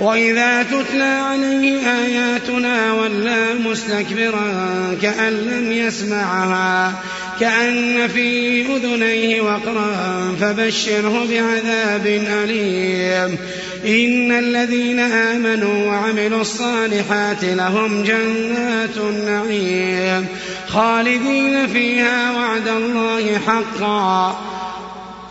وإذا تتلى عليه آياتنا ولى مستكبرا كأن لم يسمعها كأن في أذنيه وقرا فبشره بعذاب أليم إن الذين آمنوا وعملوا الصالحات لهم جنات النعيم خالدين فيها وعد الله حقا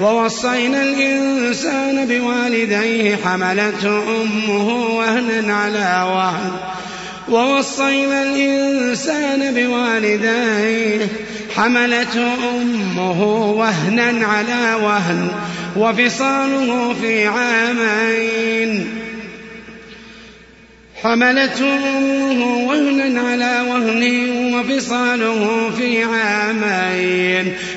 ووصينا الإنسان بوالديه حملته أمه وهنا على وهن. ووصينا الإنسان بوالديه حملته أمه وهنا على وهن. وفصاله في عامين. حملته أمه وهنا على وهن وفصاله في عامين.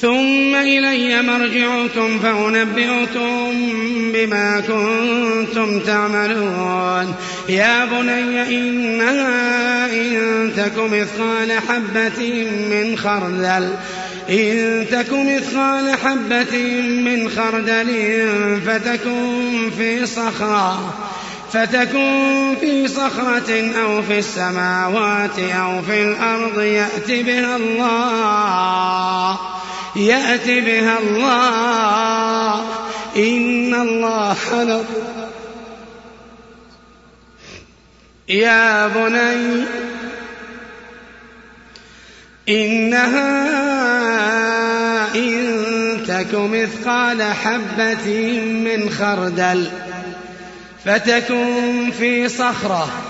ثم إلي مرجعكم فأنبئكم بما كنتم تعملون. يا بني إنها إن تك مثقال حبة من خردل إن تك مثقال حبة من خردل فتكن في صخرة فتكن في صخرة أو في السماوات أو في الأرض يأت بها الله. يأت بها الله. إن الله لطيف يا بني إنها إن تك مثقال حبة من خردل فتكن في صخرة.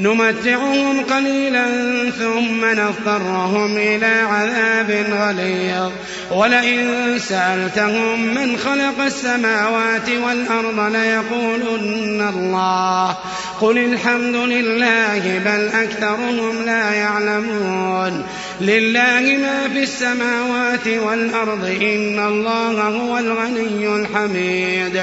نمتعهم قليلا ثم نضطرهم إلى عذاب غليظ. ولئن سألتهم من خلق السماوات والأرض ليقولن الله. قل الحمد لله بل أكثرهم لا يعلمون. لله ما في السماوات والأرض إن الله هو الغني الحميد.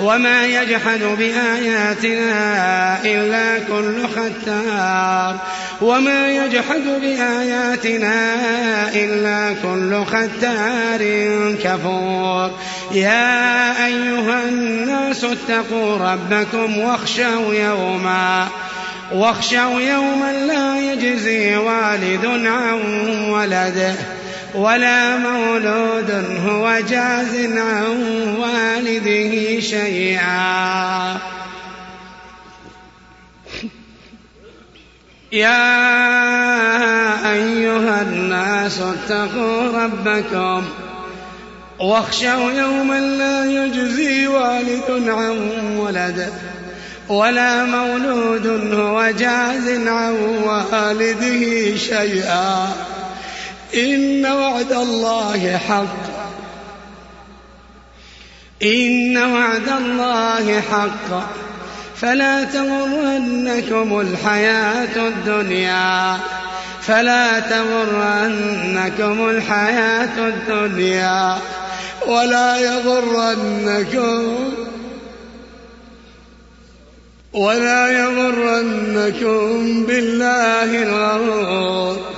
وما يجحد بآياتنا إلا كل ختار. وما يجحد بآياتنا إلا كل ختار كفور. يا أيها الناس اتقوا ربكم واخشوا يوما واخشوا يوما لا يجزي والد عن ولده. ولا مولود هو جاز عن والده شيئا. يا أيها الناس اتقوا ربكم واخشوا يوما لا يجزي والد عن ولده ولا مولود هو جاز عن والده شيئا. إن وعد الله حق. إن وعد الله حق. فلا تغرنكم الحياة الدنيا. فلا تغرنكم الحياة الدنيا. ولا يغرنكم ولا يغرنكم بالله الغرور.